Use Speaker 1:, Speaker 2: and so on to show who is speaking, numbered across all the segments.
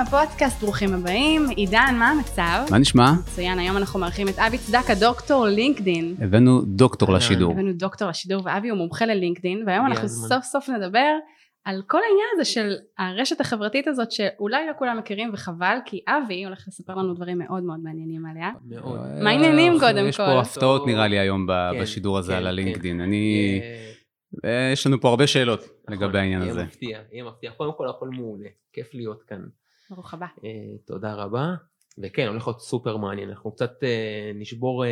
Speaker 1: הפודקאסט, ברוכים הבאים. עידן, מה המצב?
Speaker 2: מה נשמע?
Speaker 1: מצוין, היום אנחנו מארחים את אבי צדקה, דוקטור לינקדין.
Speaker 2: הבאנו דוקטור לשידור.
Speaker 1: הבאנו דוקטור לשידור, ואבי הוא מומחה ללינקדין, והיום אנחנו. סוף סוף נדבר על כל העניין הזה של הרשת החברתית הזאת, שאולי לא כולם מכירים, וחבל, כי אבי הולך לספר לנו דברים מאוד מאוד מעניינים עליה.
Speaker 3: מאוד.
Speaker 1: מה העניינים קודם
Speaker 2: יש
Speaker 1: כל?
Speaker 2: פה הפתעות נראה לי היום
Speaker 3: כן,
Speaker 2: בשידור הזה
Speaker 3: כן,
Speaker 2: על
Speaker 3: כן.
Speaker 2: הלינקדין. אני...
Speaker 3: אה,
Speaker 2: אה, יש לנו פה הרבה שאלות
Speaker 3: נכון,
Speaker 2: לגבי העניין הזה.
Speaker 3: יהיה מפתיע, יהיה מפתיע. קודם כל הכל מעולה, כיף להיות כאן.
Speaker 1: ברוך הבא.
Speaker 3: אה, תודה רבה. וכן, הולך להיות סופר מעניין. אנחנו קצת אה, נשבור אה,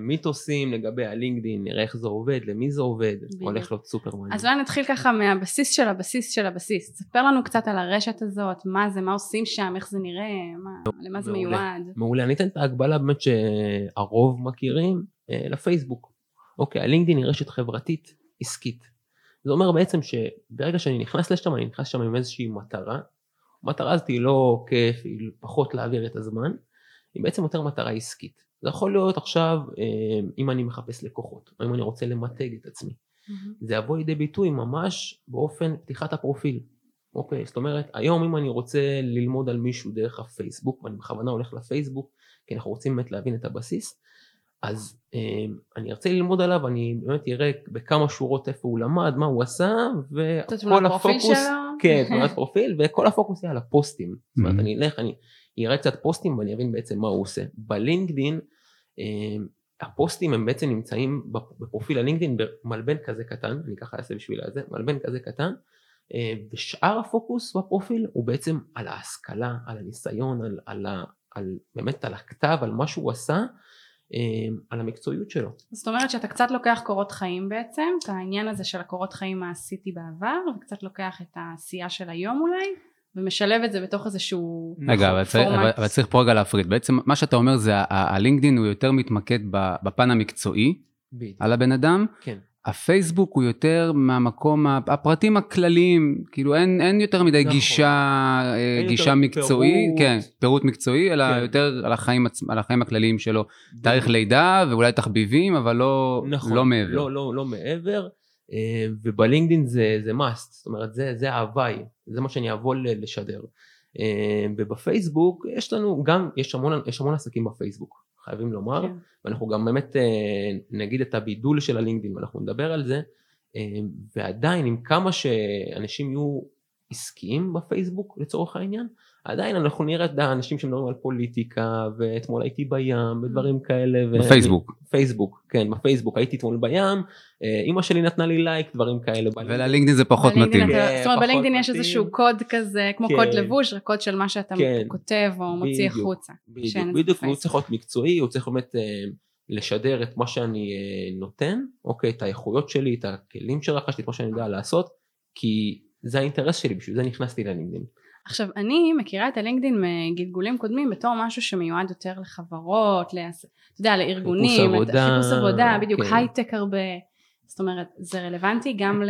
Speaker 3: מיתוסים לגבי הלינקדין, נראה איך זה עובד, למי זה עובד.
Speaker 1: בדיוק.
Speaker 3: הולך להיות סופר מעניין.
Speaker 1: אז אולי נתחיל ככה מהבסיס של הבסיס של הבסיס. תספר לנו קצת על הרשת הזאת, מה זה, מה עושים שם, איך זה נראה, מה, למה זה
Speaker 3: מעולה.
Speaker 1: מיועד.
Speaker 3: מעולה, אני אתן את ההגבלה באמת שהרוב מכירים אה, לפייסבוק. אוקיי, הלינקדאין היא רשת חברתית עסקית. זה אומר בעצם שברגע שאני נכנס לשם, אני נכנס שם עם איזושהי מטרה. המטרה הזאת היא לא כיף, היא פחות להעביר את הזמן, היא בעצם יותר מטרה עסקית. זה יכול להיות עכשיו אה, אם אני מחפש לקוחות, או אם אני רוצה למתג את עצמי.
Speaker 1: מהמם.
Speaker 3: זה יבוא לידי ביטוי ממש באופן פתיחת הפרופיל. אוקיי, זאת אומרת, היום אם אני רוצה ללמוד על מישהו דרך הפייסבוק, ואני בכוונה הולך לפייסבוק, כי אנחנו רוצים באמת להבין את הבסיס, אז אה, אני ארצה ללמוד עליו, אני באמת אראה בכמה שורות איפה הוא למד, מה הוא עשה, וכל הפוקוס,
Speaker 1: שלו?
Speaker 3: תמונת פרופיל, וכל הפוקוס יהיה על הפוסטים. זאת אומרת,
Speaker 2: Mhm.
Speaker 3: אני אלך, אני אראה קצת פוסטים ואני אבין בעצם מה הוא עושה. בלינקדין, אה, הפוסטים הם בעצם נמצאים בפרופיל הלינקדאין במלבן כזה קטן, אני ככה אעשה בשביל הזה, מלבן כזה קטן, אה, ושאר הפוקוס בפרופיל הוא בעצם על ההשכלה, על הניסיון, על, על, ה- על באמת על הכתב, על מה שהוא עשה, על המקצועיות שלו.
Speaker 1: זאת אומרת שאתה קצת לוקח קורות חיים בעצם, את העניין הזה של הקורות חיים מה עשיתי בעבר, וקצת לוקח את העשייה של היום אולי, ומשלב את זה בתוך איזשהו
Speaker 2: רגע, אבל צריך-
Speaker 1: פורמט.
Speaker 2: אבל- אבל צריך פה רגע להפריד. בעצם מה שאתה אומר זה הלינקדין הוא יותר מתמקד בפן המקצועי
Speaker 3: בדיוק.
Speaker 2: על הבן אדם.
Speaker 3: כן.
Speaker 2: הפייסבוק הוא יותר מהמקום, הפרטים הכלליים, כאילו אין, אין יותר מדי
Speaker 3: נכון.
Speaker 2: גישה, אה, גישה מקצועי,
Speaker 3: פירוט.
Speaker 2: כן, פירוט מקצועי, אלא
Speaker 3: כן.
Speaker 2: יותר על החיים, על החיים הכלליים שלו. תאריך לידה ואולי תחביבים, אבל לא,
Speaker 3: נכון,
Speaker 2: לא מעבר.
Speaker 3: לא, לא, לא מעבר, אה, ובלינקדאין זה, זה must, זאת אומרת זה, זה ההוואי, זה מה שאני אבוא לשדר. אה, ובפייסבוק יש לנו גם, יש המון, יש המון עסקים בפייסבוק, חייבים לומר,
Speaker 1: כן.
Speaker 3: ואנחנו גם באמת אה, נגיד את הבידול של הלינקדאין ואנחנו נדבר על זה, אה, ועדיין עם כמה שאנשים יהיו עסקיים בפייסבוק לצורך העניין, עדיין אנחנו נראה את האנשים שמדברים על פוליטיקה ואתמול הייתי בים ודברים כאלה. ו-
Speaker 2: בפייסבוק.
Speaker 3: פייסבוק, כן, בפייסבוק, הייתי אתמול בים, אה, אימא שלי נתנה לי לייק, דברים כאלה.
Speaker 2: וללינקדין זה פחות מתאים.
Speaker 1: אתה-
Speaker 3: כן,
Speaker 1: זאת אומרת בלינקדאין יש. איזשהו קוד כזה, כמו
Speaker 3: כן.
Speaker 1: קוד לבוש, רק קוד של מה שאתה
Speaker 3: כן.
Speaker 1: כותב או מוציא. החוצה.
Speaker 3: בדיוק, בדיוק, והוא
Speaker 1: בפייסבוק.
Speaker 3: צריך להיות מקצועי, הוא צריך באמת אה, לשדר את מה שאני אה, נותן, אוקיי, את האיכויות שלי, את הכלים שרכשתי, את מה שאני יודע לעשות, כי זה האינטרס שלי, בשביל זה נכנסתי ללינקדאין.
Speaker 1: עכשיו אני מכירה את הלינקדאין מגלגולים קודמים בתור משהו שמיועד יותר לחברות, לעס... אתה יודע, לארגונים,
Speaker 3: חיפוש עבודה,
Speaker 1: חיפוש עבודה, בדיוק
Speaker 3: כן.
Speaker 1: הייטק הרבה, זאת אומרת זה רלוונטי גם.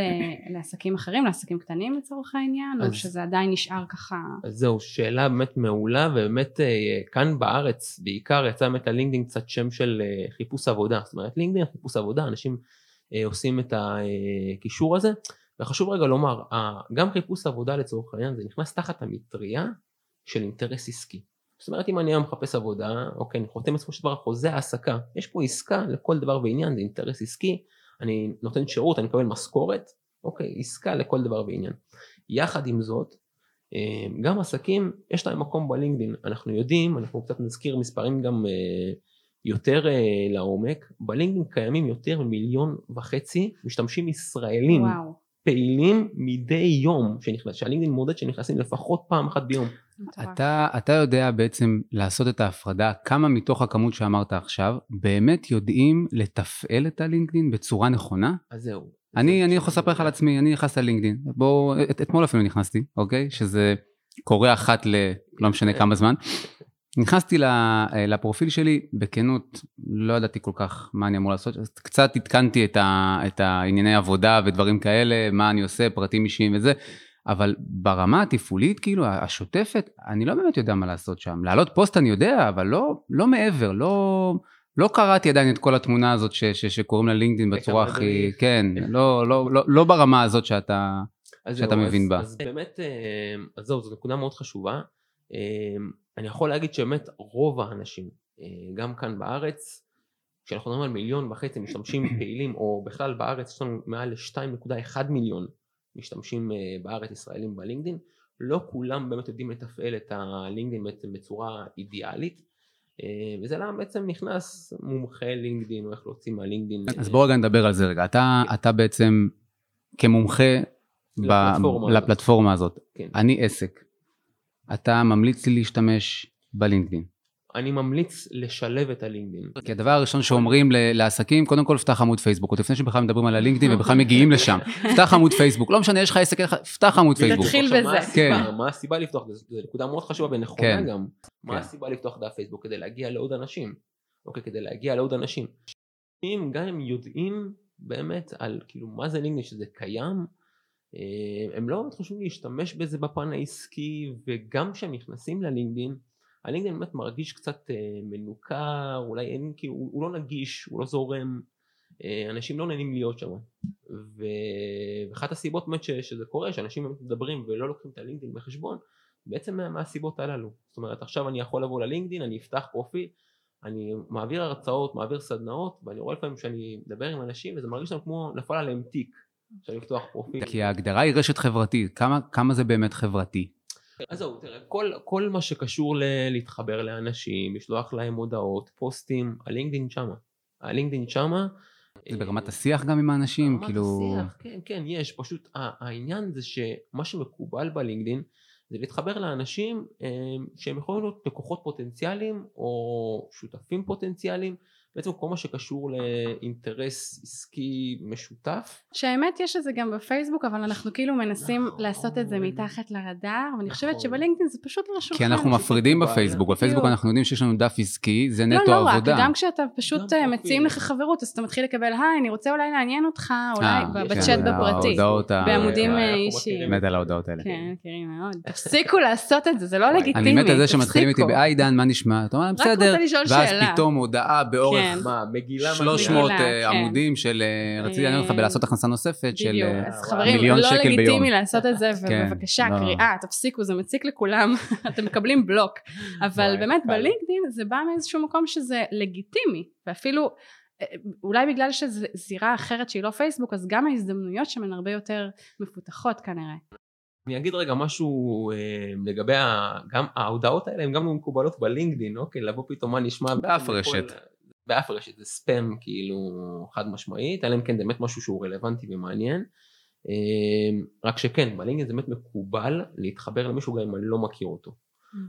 Speaker 1: לעסקים אחרים, לעסקים קטנים לצורך העניין, או
Speaker 3: אז-
Speaker 1: שזה עדיין נשאר ככה,
Speaker 3: אז זהו, שאלה באמת מעולה, ובאמת אה, כאן בארץ בעיקר יצא באמת ללינקדאין קצת שם של אה, חיפוש עבודה, זאת אומרת לינקדאין חיפוש עבודה, אנשים אה, עושים את הקישור הזה, וחשוב רגע לומר, גם חיפוש עבודה לצורך העניין זה נכנס תחת המטריה של אינטרס עסקי. זאת אומרת אם אני היום מחפש עבודה, אוקיי, אני חותם בסופו של דבר חוזה העסקה, יש פה עסקה לכל דבר ועניין, זה אינטרס עסקי, אני נותן שירות, אני מקבל משכורת, אוקיי, עסקה לכל דבר ועניין. יחד עם זאת, אה, גם עסקים יש להם מקום בלינקדאין, אנחנו יודעים, אנחנו קצת נזכיר מספרים גם אה, יותר אה, לעומק, בלינקדאין קיימים יותר ממיליון וחצי משתמשים ישראלים.
Speaker 1: וואו,
Speaker 3: פעילים מדי יום, שנכנס, שהלינקדאין מודד שנכנסים לפחות פעם אחת ביום.
Speaker 2: אתה, אתה יודע בעצם לעשות את ההפרדה, כמה מתוך הכמות שאמרת עכשיו, באמת יודעים לתפעל את הלינקדין בצורה נכונה?
Speaker 3: אז זהו.
Speaker 2: אני,
Speaker 3: זה-
Speaker 2: אני יכול לספר לך על עצמי, אני נכנס ללינקדין, בואו, את, אתמול אפילו נכנסתי, אוקיי? שזה קורה אחת ל... לא משנה כמה זמן. נכנסתי אה, לפרופיל שלי, בכנות, לא ידעתי כל כך מה אני אמור לעשות, קצת עדכנתי את, ה, את הענייני עבודה ודברים כאלה, מה אני עושה, פרטים אישיים וזה, אבל ברמה התפעולית, כאילו, השוטפת, אני לא באמת יודע מה לעשות שם. להעלות פוסט אני יודע, אבל לא, לא מעבר, לא... לא קראתי עדיין את כל התמונה הזאת ש, ש, שקוראים לה לינקדאין בצורה הכי,
Speaker 3: מדריך.
Speaker 2: כן, לא, לא, לא, לא ברמה הזאת שאתה, שאתה
Speaker 3: זהו,
Speaker 2: מבין
Speaker 3: אז,
Speaker 2: בה.
Speaker 3: אז באמת, אה, אז זהו, זו נקודה מאוד חשובה. אני יכול להגיד שבאמת רוב האנשים, אה, גם כאן בארץ, כשאנחנו מדברים על מיליון וחצי משתמשים פעילים, או בכלל בארץ יש לנו מעל ל-2.1 מיליון משתמשים אה, בארץ ישראלים בלינקדין, לא כולם באמת יודעים לתפעל את הלינקדין בעצם בצורה אידיאלית. אה, וזה למה בעצם נכנס מומחה לינקדין, או איך להוציא מהלינקדין.
Speaker 2: אז בוא רגע נדבר על זה רגע. אתה, אתה בעצם כמומחה
Speaker 3: לפלטפורמה
Speaker 2: ב-
Speaker 3: הזאת.
Speaker 2: לפלטפורמה הזאת.
Speaker 3: כן.
Speaker 2: אני עסק. אתה ממליץ לי להשתמש בלינקדאין.
Speaker 3: אני ממליץ לשלב את הלינקדין.
Speaker 2: כי הדבר הראשון שאומרים ל- לעסקים, קודם כל פתח עמוד פייסבוק, עוד לפני שבכלל מדברים על הלינקדאין ובכלל מגיעים לשם. פתח עמוד פייסבוק, לא משנה, יש לך עסק, פתח עמוד פייסבוק.
Speaker 1: תתחיל בזה.
Speaker 3: מה הסיבה?
Speaker 2: כן.
Speaker 3: מה הסיבה לפתוח? זו נקודה מאוד חשובה ונכונה
Speaker 2: כן.
Speaker 3: גם. מה
Speaker 2: כן.
Speaker 3: הסיבה לפתוח דף פייסבוק? כדי להגיע לעוד אנשים. אוקיי, כדי להגיע לעוד אנשים. אם גם הם יודעים באמת על כאילו מה זה לינקדאין שזה קיים, הם לא באמת חושבים להשתמש בזה בפן העסקי וגם כשהם נכנסים ללינקדאין, הלינקדאין באמת מרגיש קצת אה, מנוכר, אולי אין, כאילו, הוא, הוא לא נגיש, הוא לא זורם, אה, אנשים לא נהנים להיות שם. ואחת הסיבות באמת שזה קורה, שאנשים באמת מדברים ולא לוקחים את הלינקדאין בחשבון, בעצם מה- מהסיבות הללו. זאת אומרת, עכשיו אני יכול לבוא ללינקדאין, אני אפתח פרופיל, אני מעביר הרצאות, מעביר סדנאות, ואני רואה לפעמים שאני מדבר עם אנשים וזה מרגיש להם כמו נפל עליהם תיק, שאני לפתוח פרופיל.
Speaker 2: כי ההגדרה היא רשת חברתית, כמה, כמה זה באמת חברתי?
Speaker 3: אז זהו, תראה, כל, כל מה שקשור ל- להתחבר לאנשים, לשלוח להם הודעות, פוסטים, הלינקדאין שמה. הלינקדאין שמה.
Speaker 2: זה
Speaker 3: אה,
Speaker 2: ברמת השיח גם עם האנשים,
Speaker 3: ברמת
Speaker 2: כאילו...
Speaker 3: השיח, כן, כן, יש. פשוט העניין זה שמה שמקובל בלינקדאין זה להתחבר לאנשים אה, שהם יכולים להיות לקוחות פוטנציאליים או שותפים פוטנציאליים. בעצם כל מה שקשור לאינטרס עסקי משותף.
Speaker 1: שהאמת יש את זה גם בפייסבוק אבל אנחנו כאילו מנסים
Speaker 3: נכון.
Speaker 1: לעשות את זה מתחת לרדאר ואני חושבת
Speaker 3: נכון.
Speaker 1: שבלינקדאין זה פשוט על השולחן.
Speaker 2: כי אנחנו מפרידים. בפייסבוק, בפייסבוק. אנחנו יודעים שיש לנו דף עסקי, זה
Speaker 1: לא,
Speaker 2: נטו
Speaker 1: לא רק,
Speaker 2: עבודה.
Speaker 1: גם כשאתה פשוט
Speaker 3: גם
Speaker 1: אה. מציעים לך חברות אז אתה מתחיל לקבל היי אני רוצה אולי לעניין אותך אולי
Speaker 2: אה,
Speaker 3: כן,
Speaker 1: בצ'אט
Speaker 3: כן,
Speaker 1: בפרטי. בעמודים, אה, אישיים.
Speaker 3: את
Speaker 2: מת
Speaker 3: זה.
Speaker 2: על ההודעות האלה.
Speaker 1: כן, מכירים מאוד. תפסיקו לעשות את זה, זה לא לגיטימי.
Speaker 2: אני מת על זה שמתחילים איתי. בהיי דן, מה נשמע? אתה אומר להם,
Speaker 1: רק רוצה
Speaker 2: בסדר,
Speaker 1: לשאול
Speaker 2: ואז
Speaker 1: שאלה."
Speaker 2: פתאום הודעה באורך
Speaker 1: כן.
Speaker 3: מה, מגילה?
Speaker 2: 300
Speaker 1: מגילה,
Speaker 2: אה,
Speaker 1: כן.
Speaker 2: עמודים של אה, רציתי לעניין אותך
Speaker 1: אה,
Speaker 2: בלעשות הכנסה נוספת של אה,
Speaker 1: אז חברים,
Speaker 2: מיליון
Speaker 1: לא
Speaker 2: שקל ביום.
Speaker 1: לגיטימי לעשות את זה,
Speaker 2: כן,
Speaker 1: ובבקשה,
Speaker 2: לא.
Speaker 1: קריאה, תפסיקו, זה מציק לכולם, אתם מקבלים בלוק. אבל באמת. בלינקדאין זה בא מאיזשהו מקום שזה לגיטימי, ואפילו אה, אולי בגלל שזו זירה אחרת שהיא לא פייסבוק, אז גם ההזדמנויות שם הן הרבה יותר מפותחות כנראה.
Speaker 3: אני אגיד רגע משהו אה, לגבי ה... גם ההודעות האלה הן גם לא מקובלות בלינקדאין, אוקיי? לבוא פתאום מה נשמע...
Speaker 2: באף רשת.
Speaker 3: באף רשת, זה ספאם כאילו חד משמעית, אלא אם כן זה באמת משהו שהוא רלוונטי ומעניין. אה, רק שכן, בלינקדאין זה באמת מקובל להתחבר למישהו גם אם אני לא מכיר אותו.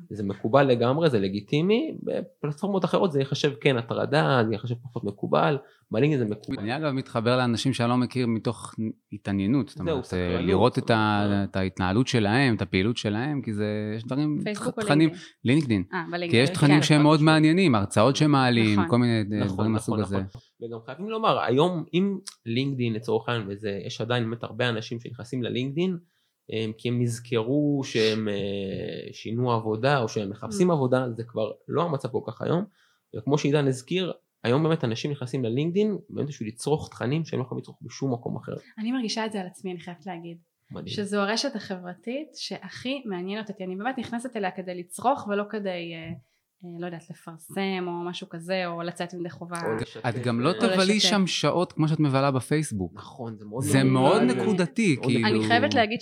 Speaker 3: זה מקובל לגמרי, זה לגיטימי, בפלטפורמות אחרות זה ייחשב כן הטרדה, זה ייחשב פחות מקובל, בלינקדאין זה מקובל.
Speaker 2: אני אגב מתחבר לאנשים שאני לא מכיר מתוך התעניינות, זאת אומרת, אה. לראות את ה-. את ההתנהלות שלהם, את הפעילות שלהם, כי זה, יש דברים, תכנים,
Speaker 1: לינקדאין?
Speaker 2: לינקדאין,
Speaker 1: אה,
Speaker 2: כי. יש תכנים
Speaker 1: כן.
Speaker 2: שהם מאוד. מעניינים, הרצאות שהם מעלים,
Speaker 1: נכון.
Speaker 2: כל מיני אה,
Speaker 3: נכון,
Speaker 2: דברים
Speaker 3: נכון,
Speaker 2: מהסוג הזה.
Speaker 3: נכון. וגם חייבים לומר, היום אם לינקדאין לצורך העניין, ויש עדיין באמת הרבה אנשים שנכנסים ללינקדאין, הם- כי הם נזכרו שהם אה, שינו עבודה או שהם מחפשים
Speaker 1: Mm.
Speaker 3: עבודה, זה כבר לא המצב כל כך היום. וכמו שעידן הזכיר, היום באמת אנשים נכנסים ללינקדאין באמת בשביל לצרוך תכנים שהם לא יכולים לצרוך בשום מקום אחר.
Speaker 1: אני מרגישה את זה על עצמי, אני חייבת להגיד.
Speaker 3: מדהים.
Speaker 1: שזו הרשת החברתית שהכי מעניינת אותי. אני באמת נכנסת אליה כדי לצרוך ולא כדי, אה, אה, לא יודעת, לפרסם או משהו כזה, או לצאת ידי חובה.
Speaker 2: את גם לא תבלי. שם שעות כמו שאת מבלה בפייסבוק.
Speaker 3: נכון, זה מאוד
Speaker 2: זה
Speaker 3: מאוד
Speaker 2: מאוד
Speaker 3: מעניין.
Speaker 2: נקודתי, כאילו.
Speaker 1: אני חייבת להגיד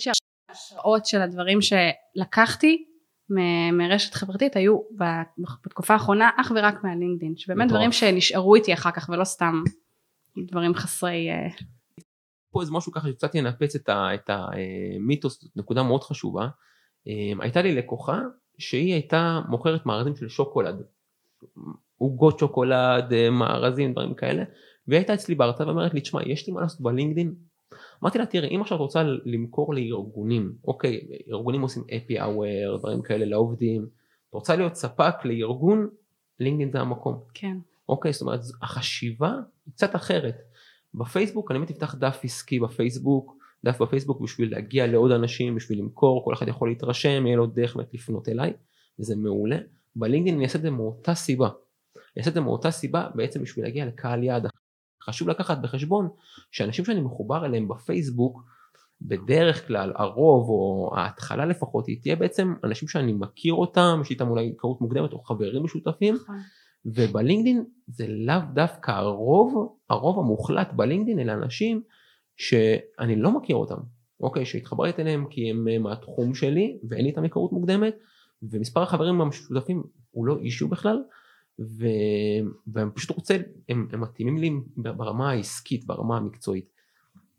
Speaker 1: שההשראות של הדברים שלקחתי מ- מרשת חברתית היו בתקופה האחרונה אך ורק מהלינקדאין. שבאמת. דברים שנשארו איתי אחר כך ולא סתם דברים חסרי... אה,
Speaker 3: פה איזה משהו ככה שקצת ינפץ את את המיתוס, זאת נקודה מאוד חשובה. אה, הייתה לי לקוחה שהיא הייתה מוכרת מארזים של שוקולד. עוגות שוקולד, אה, מארזים, דברים כאלה. והיא הייתה אצלי בהרצאה ואומרת לי, תשמע, יש לי מה לעשות בלינקדאין? אמרתי לה, תראה, אם עכשיו את רוצה למכור לארגונים, אוקיי, ארגונים עושים אפי אאוור, דברים כאלה לעובדים, את רוצה להיות ספק לארגון, לינקדאין זה המקום.
Speaker 1: כן.
Speaker 3: אוקיי, זאת אומרת, החשיבה היא קצת אחרת. בפייסבוק אני באמת אפתח דף עסקי בפייסבוק, דף בפייסבוק בשביל להגיע לעוד אנשים, בשביל למכור, כל אחד יכול להתרשם, יהיה לו דרך באמת לפנות אליי, וזה מעולה. בלינקדאין אני אעשה את זה מאותה סיבה. אני אעשה את זה מאותה סיבה בעצם בשביל להגיע לקהל יעד. חשוב לקחת בחשבון שאנשים שאני מחובר אליהם בפייסבוק, בדרך כלל הרוב או ההתחלה לפחות היא תהיה בעצם אנשים שאני מכיר אותם, יש איתם אולי היכרות מוקדמת או חברים משותפים
Speaker 1: נכון.
Speaker 3: ובלינקדין זה לאו דווקא הרוב, הרוב המוחלט בלינקדין אלה אנשים שאני לא מכיר אותם, אוקיי, שהתחברתי אליהם כי הם אה, מהתחום שלי ואין לי איתם היכרות מוקדמת ומספר החברים המשותפים הוא לא אישו בכלל ו... והם פשוט רוצה, הם, הם מתאימים לי ברמה העסקית, ברמה המקצועית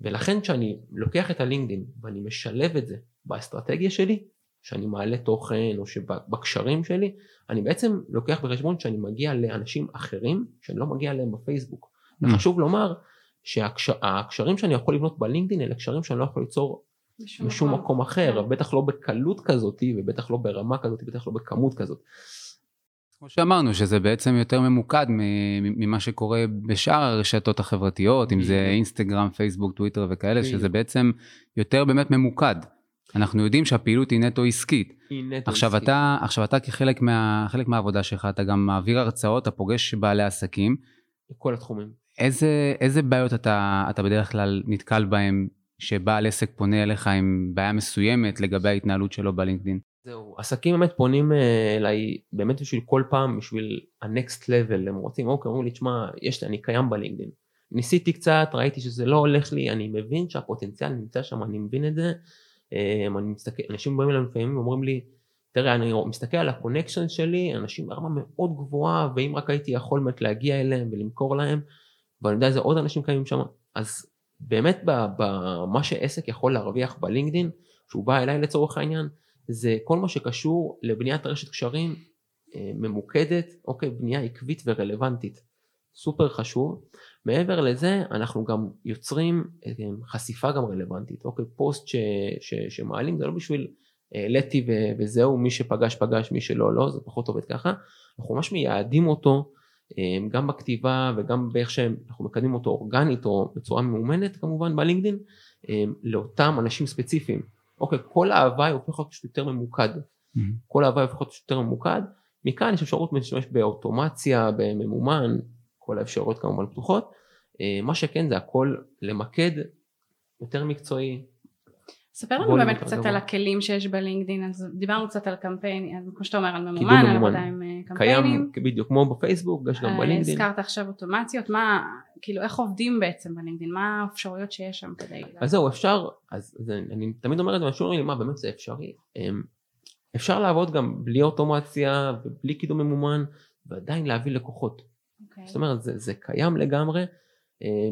Speaker 3: ולכן כשאני לוקח את הלינקדין ואני משלב את זה באסטרטגיה שלי, שאני מעלה תוכן או שבקשרים שלי, אני בעצם לוקח בחשבון שאני מגיע לאנשים אחרים שאני לא מגיע אליהם בפייסבוק.
Speaker 2: Mm.
Speaker 3: וחשוב לומר שהקשרים שאני יכול לבנות בלינקדין אלה קשרים שאני לא יכול ליצור בשום מקום אחר,
Speaker 1: כן.
Speaker 3: בטח לא בקלות כזאת ובטח לא ברמה כזאת, בטח לא בכמות כזאת.
Speaker 2: כמו שאמרנו, שזה בעצם יותר ממוקד ממה שקורה בשאר הרשתות החברתיות, אם זה. אינסטגרם, פייסבוק, טוויטר וכאלה. שזה בעצם יותר באמת ממוקד. אנחנו יודעים שהפעילות היא נטו עסקית.
Speaker 3: היא נטו
Speaker 2: עכשיו
Speaker 3: עסקית.
Speaker 2: אתה, עכשיו אתה כחלק מה, מהעבודה שלך, אתה גם מעביר הרצאות, אתה פוגש בעלי עסקים.
Speaker 3: כל התחומים.
Speaker 2: איזה, איזה בעיות אתה, אתה בדרך כלל נתקל בהם כשבעל עסק פונה אליך עם בעיה מסוימת לגבי ההתנהלות שלו בלינקדאין?
Speaker 3: זהו, עסקים באמת פונים אה, אליי באמת בשביל כל פעם, בשביל ה-next level, הם רוצים, אוקיי, אומרים לי, תשמע, יש לי, אני קיים בלינקדאין. ניסיתי קצת, ראיתי שזה לא הולך לי, אני מבין שהפוטנציאל נמצא שם, אני מבין את זה. אה, אני מסתכל, אנשים באים אליי לפעמים ואומרים לי, תראה, אני מסתכל על ה connection שלי, אנשים ברמה מאוד גבוהה, ואם רק הייתי יכול באמת להגיע אליהם ולמכור להם, ואני יודע איזה עוד אנשים קיימים שם, אז באמת במה שעסק יכול להרוויח בלינקדאין, שהוא בא אליי לצורך העניין, זה כל מה שקשור לבניית רשת קשרים אה, ממוקדת, אוקיי, בנייה עקבית ורלוונטית. סופר חשוב. מעבר לזה, אנחנו גם יוצרים אה, חשיפה גם רלוונטית. אוקיי, פוסט ש, ש, שמעלים זה לא בשביל העליתי ו- וזהו, מי שפגש פגש, מי שלא לא, זה פחות עובד ככה. אנחנו ממש מייעדים אותו אה, גם בכתיבה וגם באיך שאנחנו מקדמים אותו אורגנית או בצורה מאומנת כמובן בלינקדאין, אה, לאותם אנשים ספציפיים. אוקיי, כל ההוואי הופך להיות יותר ממוקד. כל ההוואי הופך להיות יותר ממוקד. מכאן יש אפשרות להשתמש באוטומציה, בממומן, כל האפשרויות כמובן פתוחות. אה, מה שכן זה הכל למקד יותר מקצועי.
Speaker 1: ספר לנו באמת קצת
Speaker 3: גבוה.
Speaker 1: על הכלים שיש בלינקדאין, אז דיברנו קצת על קמפיין, אז כמו שאתה אומר, על ממומן, על. עבודה עם אה, קמפיינים.
Speaker 3: קיים בדיוק כמו בפייסבוק, יש גם
Speaker 1: אה,
Speaker 3: בלינקדאין.
Speaker 1: הזכרת עכשיו אוטומציות, מה, כאילו איך עובדים בעצם בלינקדאין, מה האפשרויות שיש שם כדי...
Speaker 3: אז זהו אפשר, אז אני תמיד אומר את זה, אנשים אומרים לי מה באמת זה אפשרי. אמ, אפשר לעבוד גם בלי אוטומציה ובלי קידום ממומן ועדיין להביא לקוחות.
Speaker 1: אוקיי.
Speaker 3: זאת אומרת זה, זה קיים לגמרי,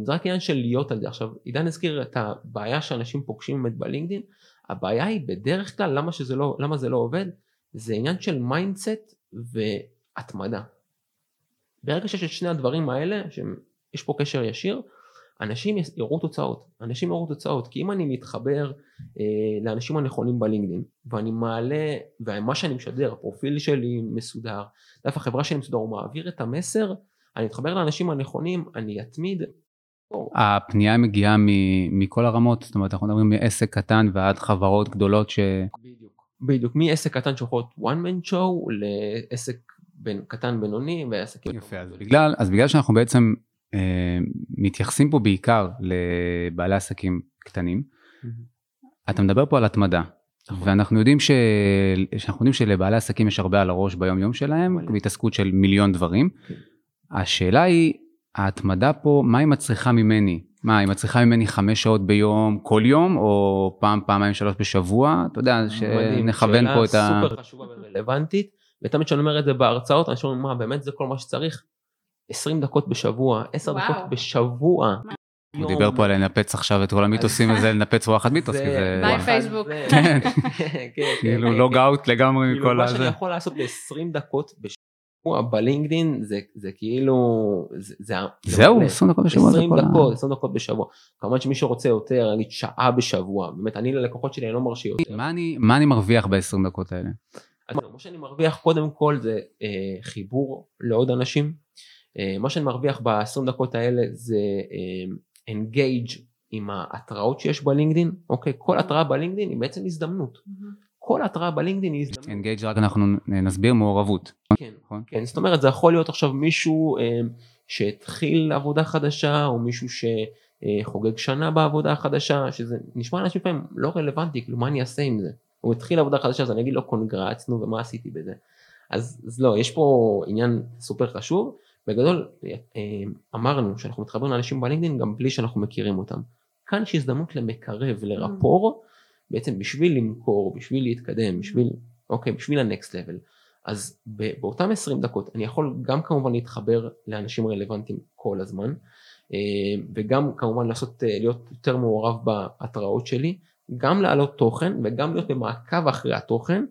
Speaker 3: זה רק עניין של להיות על זה. עכשיו עידן הזכיר את הבעיה שאנשים פוגשים באמת בלינקדאין, הבעיה היא בדרך כלל למה, שזה לא, למה זה לא עובד, זה עניין של mindset והתמדה. ברגע שיש את שני הדברים האלה, שיש פה קשר ישיר, אנשים יראו תוצאות, אנשים יראו תוצאות, כי אם אני מתחבר אה, לאנשים הנכונים בלינקדאין, ואני מעלה, ומה שאני משדר, הפרופיל שלי מסודר, דף החברה שלי מסודר, הוא מעביר את המסר, אני מתחבר לאנשים הנכונים, אני אתמיד.
Speaker 2: הפנייה מגיעה מ- מכל הרמות, זאת אומרת אנחנו מדברים מעסק קטן ועד חברות גדולות ש...
Speaker 3: בדיוק. בדיוק, מעסק קטן שיכול להיות one man show לעסק בין, קטן בינוני ועסקים.
Speaker 2: יפה, אז בגלל, אז בגלל שאנחנו בעצם אה, מתייחסים פה בעיקר לבעלי עסקים קטנים, אתה מדבר פה על התמדה.
Speaker 3: נכון.
Speaker 2: ואנחנו יודעים, ש... שאנחנו יודעים שלבעלי עסקים יש הרבה על הראש ביום יום שלהם. בהתעסקות של מיליון דברים.
Speaker 3: כן.
Speaker 2: השאלה היא, ההתמדה פה, מה היא מצריכה ממני? מה, היא מצריכה ממני חמש שעות ביום, כל יום, או פעם, פעמיים, שלוש בשבוע? אתה יודע,
Speaker 3: מדהים,
Speaker 2: שנכוון פה את ה...
Speaker 3: שאלה סופר חשובה ורלוונטית, ותמיד כשאני אומר את זה בהרצאות, אנשים אומרים, מה, באמת זה כל מה שצריך? 20 דקות בשבוע, 10
Speaker 1: וואו.
Speaker 3: דקות בשבוע.
Speaker 2: הוא דיבר פה על לנפץ עכשיו את כל המיתוסים הזה, לנפץ וואחד מיתוס, כי זה...
Speaker 1: ביי, פייסבוק.
Speaker 2: כן.
Speaker 3: כן, כן,
Speaker 2: כאילו
Speaker 3: כן,
Speaker 2: לוג
Speaker 3: כן.
Speaker 2: אאוט לגמרי
Speaker 3: כאילו
Speaker 2: מכל
Speaker 3: מה
Speaker 2: הזה.
Speaker 3: שאני יכול לעשות ב-20 דקות בלינקדין, זה- זה כאילו, זה- זה זה
Speaker 2: זהו,
Speaker 3: מלא.
Speaker 2: 20 דקות בשבוע זה
Speaker 3: 20
Speaker 2: כל ה...
Speaker 3: דקות, 20 דקות בשבוע. כמובן שמי שרוצה יותר, נגיד שעה בשבוע, באמת אני ללקוחות שלי אני לא מרשה יותר.
Speaker 2: מה אני, מה אני מרוויח ב-20 דקות האלה?
Speaker 3: אז מה שאני מרוויח קודם כל זה אה, חיבור לעוד אנשים. אה, מה שאני מרוויח ב-20 דקות האלה זה אה, engage עם ההתראות שיש בלינקדין. אוקיי, כל התראה בלינקדין היא בעצם הזדמנות. כל התראה בלינקדין היא הזדמנות.
Speaker 2: אנגייג' רק אנחנו נסביר מעורבות.
Speaker 3: כן,
Speaker 2: נכון?
Speaker 3: כן, זאת אומרת זה יכול להיות עכשיו מישהו אה, שהתחיל עבודה חדשה או מישהו אה, חוגג שנה בעבודה החדשה, שזה נשמע לאנשים לפעמים לא רלוונטי, כאילו מה אני אעשה עם זה? הוא התחיל עבודה חדשה אז אני אגיד לו קונגרץ, נו ומה עשיתי בזה? אז, אז לא, יש פה עניין סופר חשוב, בגדול אה, אמרנו שאנחנו מתחברים לאנשים בלינקדאין גם בלי שאנחנו מכירים אותם. כאן יש הזדמנות למקרב, לרפור, בעצם בשביל למכור, בשביל להתקדם, בשביל, אוקיי, בשביל הנקסט לבל. אז באותם 20 דקות אני יכול גם כמובן להתחבר לאנשים רלוונטיים כל הזמן, אה, וגם כמובן לעשות, אה, להיות יותר מעורב בהתראות שלי, גם להעלות תוכן וגם להיות במעקב אחרי התוכן,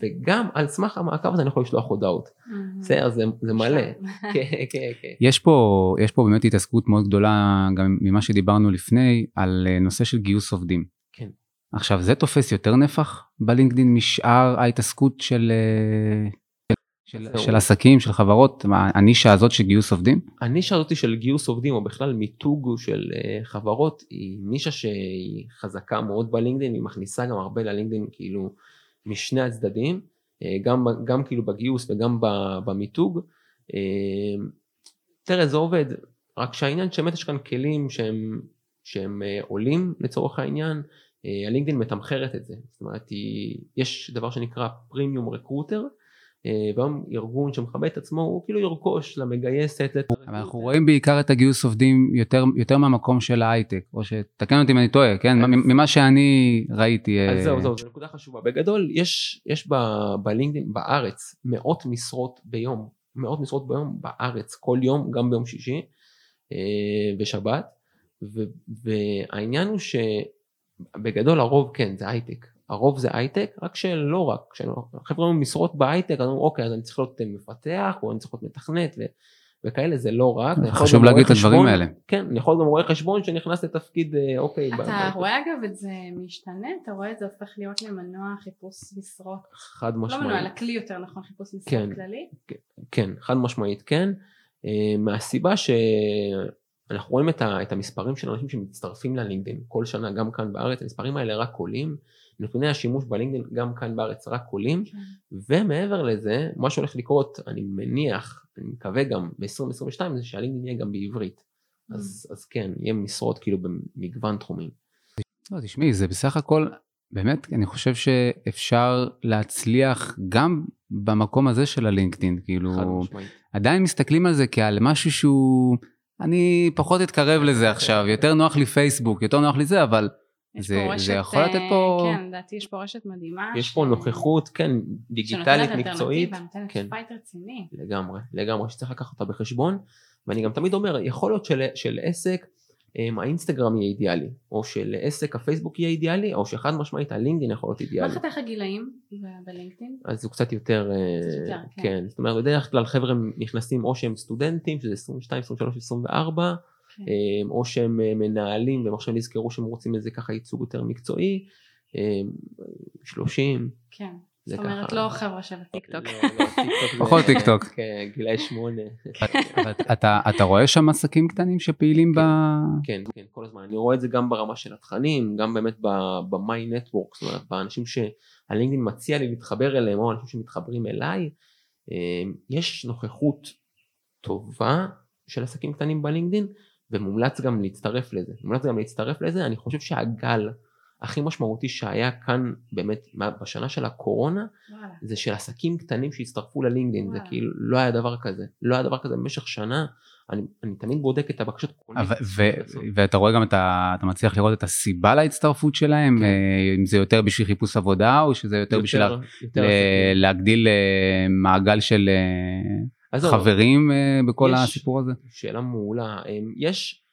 Speaker 3: וגם על סמך המעקב הזה אני יכול לשלוח הודעות. בסדר, זה, זה מלא. כן, כן, כן.
Speaker 2: יש פה, יש פה באמת התעסקות מאוד גדולה, גם ממה שדיברנו לפני, על אה, נושא של גיוס עובדים. עכשיו, זה תופס יותר נפח בלינקדאין משאר ההתעסקות של, אה, של, של עסקים, של חברות, הנישה הזאת של גיוס עובדים?
Speaker 3: הנישה הזאת של גיוס עובדים, או בכלל מיתוג של אה, חברות, היא נישה שהיא חזקה מאוד בלינקדאין, היא מכניסה גם הרבה ללינקדאין, כאילו, משני הצדדים, אה, גם, גם כאילו בגיוס וגם במיתוג. אה, תראה זה עובד, רק שהעניין שבאמת יש כאן כלים שהם, שהם עולים לצורך העניין, הלינקדאין מתמחרת את זה, זאת אומרת היא, יש דבר שנקרא פרימיום רקרוטר, והיום ארגון שמכבד את עצמו הוא כאילו ירכוש למגייסת.
Speaker 2: אבל אנחנו רואים בעיקר את הגיוס עובדים יותר, יותר מהמקום של ההייטק, או שתקן אותי אם אני טועה, כן? אז, ממה שאני ראיתי.
Speaker 3: אז זהו, זהו, זו נקודה חשובה. בגדול יש, יש בלינקדאין בארץ מאות משרות ביום, מאות משרות ביום בארץ, כל יום, גם ביום שישי בשבת, והעניין הוא שבגדול הרוב כן זה הייטק. הרוב זה הייטק, רק שלא רק, כשחבר'ה משרות בהייטק, אז אומרים אוקיי אז אני צריך להיות מפתח או אני צריך להיות מתכנת ו, וכאלה זה לא רק.
Speaker 2: חשוב להגיד את הדברים האלה.
Speaker 3: כן, אני יכול גם רואה חשבון שנכנס לתפקיד אה, אוקיי.
Speaker 1: אתה ב- רואה אגב את זה משתנה, אתה רואה את זה הופך להיות למנוע חיפוש משרות.
Speaker 3: חד משמעית.
Speaker 1: לא מנוע, אלא כלי יותר נכון, חיפוש משרות
Speaker 3: כן,
Speaker 1: כללי.
Speaker 3: כן, כן, חד משמעית כן, אה, מהסיבה ש... אנחנו רואים את, ה, את המספרים של אנשים שמצטרפים ללינקדאין כל שנה גם כאן בארץ, המספרים האלה רק עולים, נתוני השימוש בלינקדאין גם כאן בארץ רק עולים, כן. ומעבר לזה, מה שהולך לקרות, אני מניח, אני מקווה גם ב-2022, זה שהלינקדאין יהיה גם בעברית. Mm. אז, אז כן, יהיה משרות כאילו במגוון תחומים.
Speaker 2: לא, תשמעי, זה בסך הכל, באמת, אני חושב שאפשר להצליח גם במקום הזה של הלינקדאין, כאילו, עדיין מסתכלים על זה כעל משהו שהוא, אני פחות אתקרב לזה עכשיו, יותר נוח לי פייסבוק, יותר נוח לי זה, אבל זה, רשת, זה יכול לתת פה...
Speaker 1: כן, לדעתי יש פה רשת מדהימה.
Speaker 3: יש ש... פה נוכחות, כן, דיגיטלית, מקצועית.
Speaker 1: שנותנת אלטרנטיבה, fight רציני.
Speaker 3: לגמרי, לגמרי, שצריך לקחת אותה בחשבון. ואני גם תמיד אומר, יכול להיות של, של עסק, האינסטגרם יהיה אידיאלי, או שלעסק הפייסבוק יהיה אידיאלי, או שחד משמעית הלינקדאין יכול להיות אידיאלי.
Speaker 1: מה חתך הגילאים בלינקדאין?
Speaker 3: אז הוא קצת יותר, יותר כן. כן, זאת אומרת, בדרך כלל חבר'ה נכנסים או שהם סטודנטים, שזה 22, 23, 24, כן. אמ, או שהם אה, מנהלים והם עכשיו נזכרו שהם רוצים איזה ככה ייצוג יותר מקצועי, 30.
Speaker 1: אמ, כן. זאת אומרת לא חבר'ה של הטיקטוק.
Speaker 2: פחות טיקטוק.
Speaker 3: כן, גילאי שמונה.
Speaker 2: אתה רואה שם עסקים קטנים שפעילים ב...
Speaker 3: כן, כן, כל הזמן. אני רואה את זה גם ברמה של התכנים, גם באמת ב-My Network, זאת אומרת, באנשים שהלינקדאין מציע לי להתחבר אליהם, או אנשים שמתחברים אליי, אמ, יש נוכחות טובה של עסקים קטנים בלינקדאין, ומומלץ גם להצטרף לזה. מומלץ גם להצטרף לזה, אני חושב שהגל הכי משמעותי שהיה כאן באמת בשנה של הקורונה, וואלה. זה של עסקים קטנים שהצטרפו ללינקדאין, זה כאילו לא היה דבר כזה, לא היה דבר כזה במשך שנה, אני, אני תמיד בודק את הבקשות.
Speaker 2: ואתה רואה גם, אתה, אתה מצליח לראות את הסיבה להצטרפות שלהם, כן. אה, אם זה יותר בשביל חיפוש עבודה, או שזה יותר, יותר בשביל יותר לה, להגדיל אה, מעגל של... אה, חברים בכל יש, הסיפור הזה?
Speaker 3: שאלה מעולה. יש,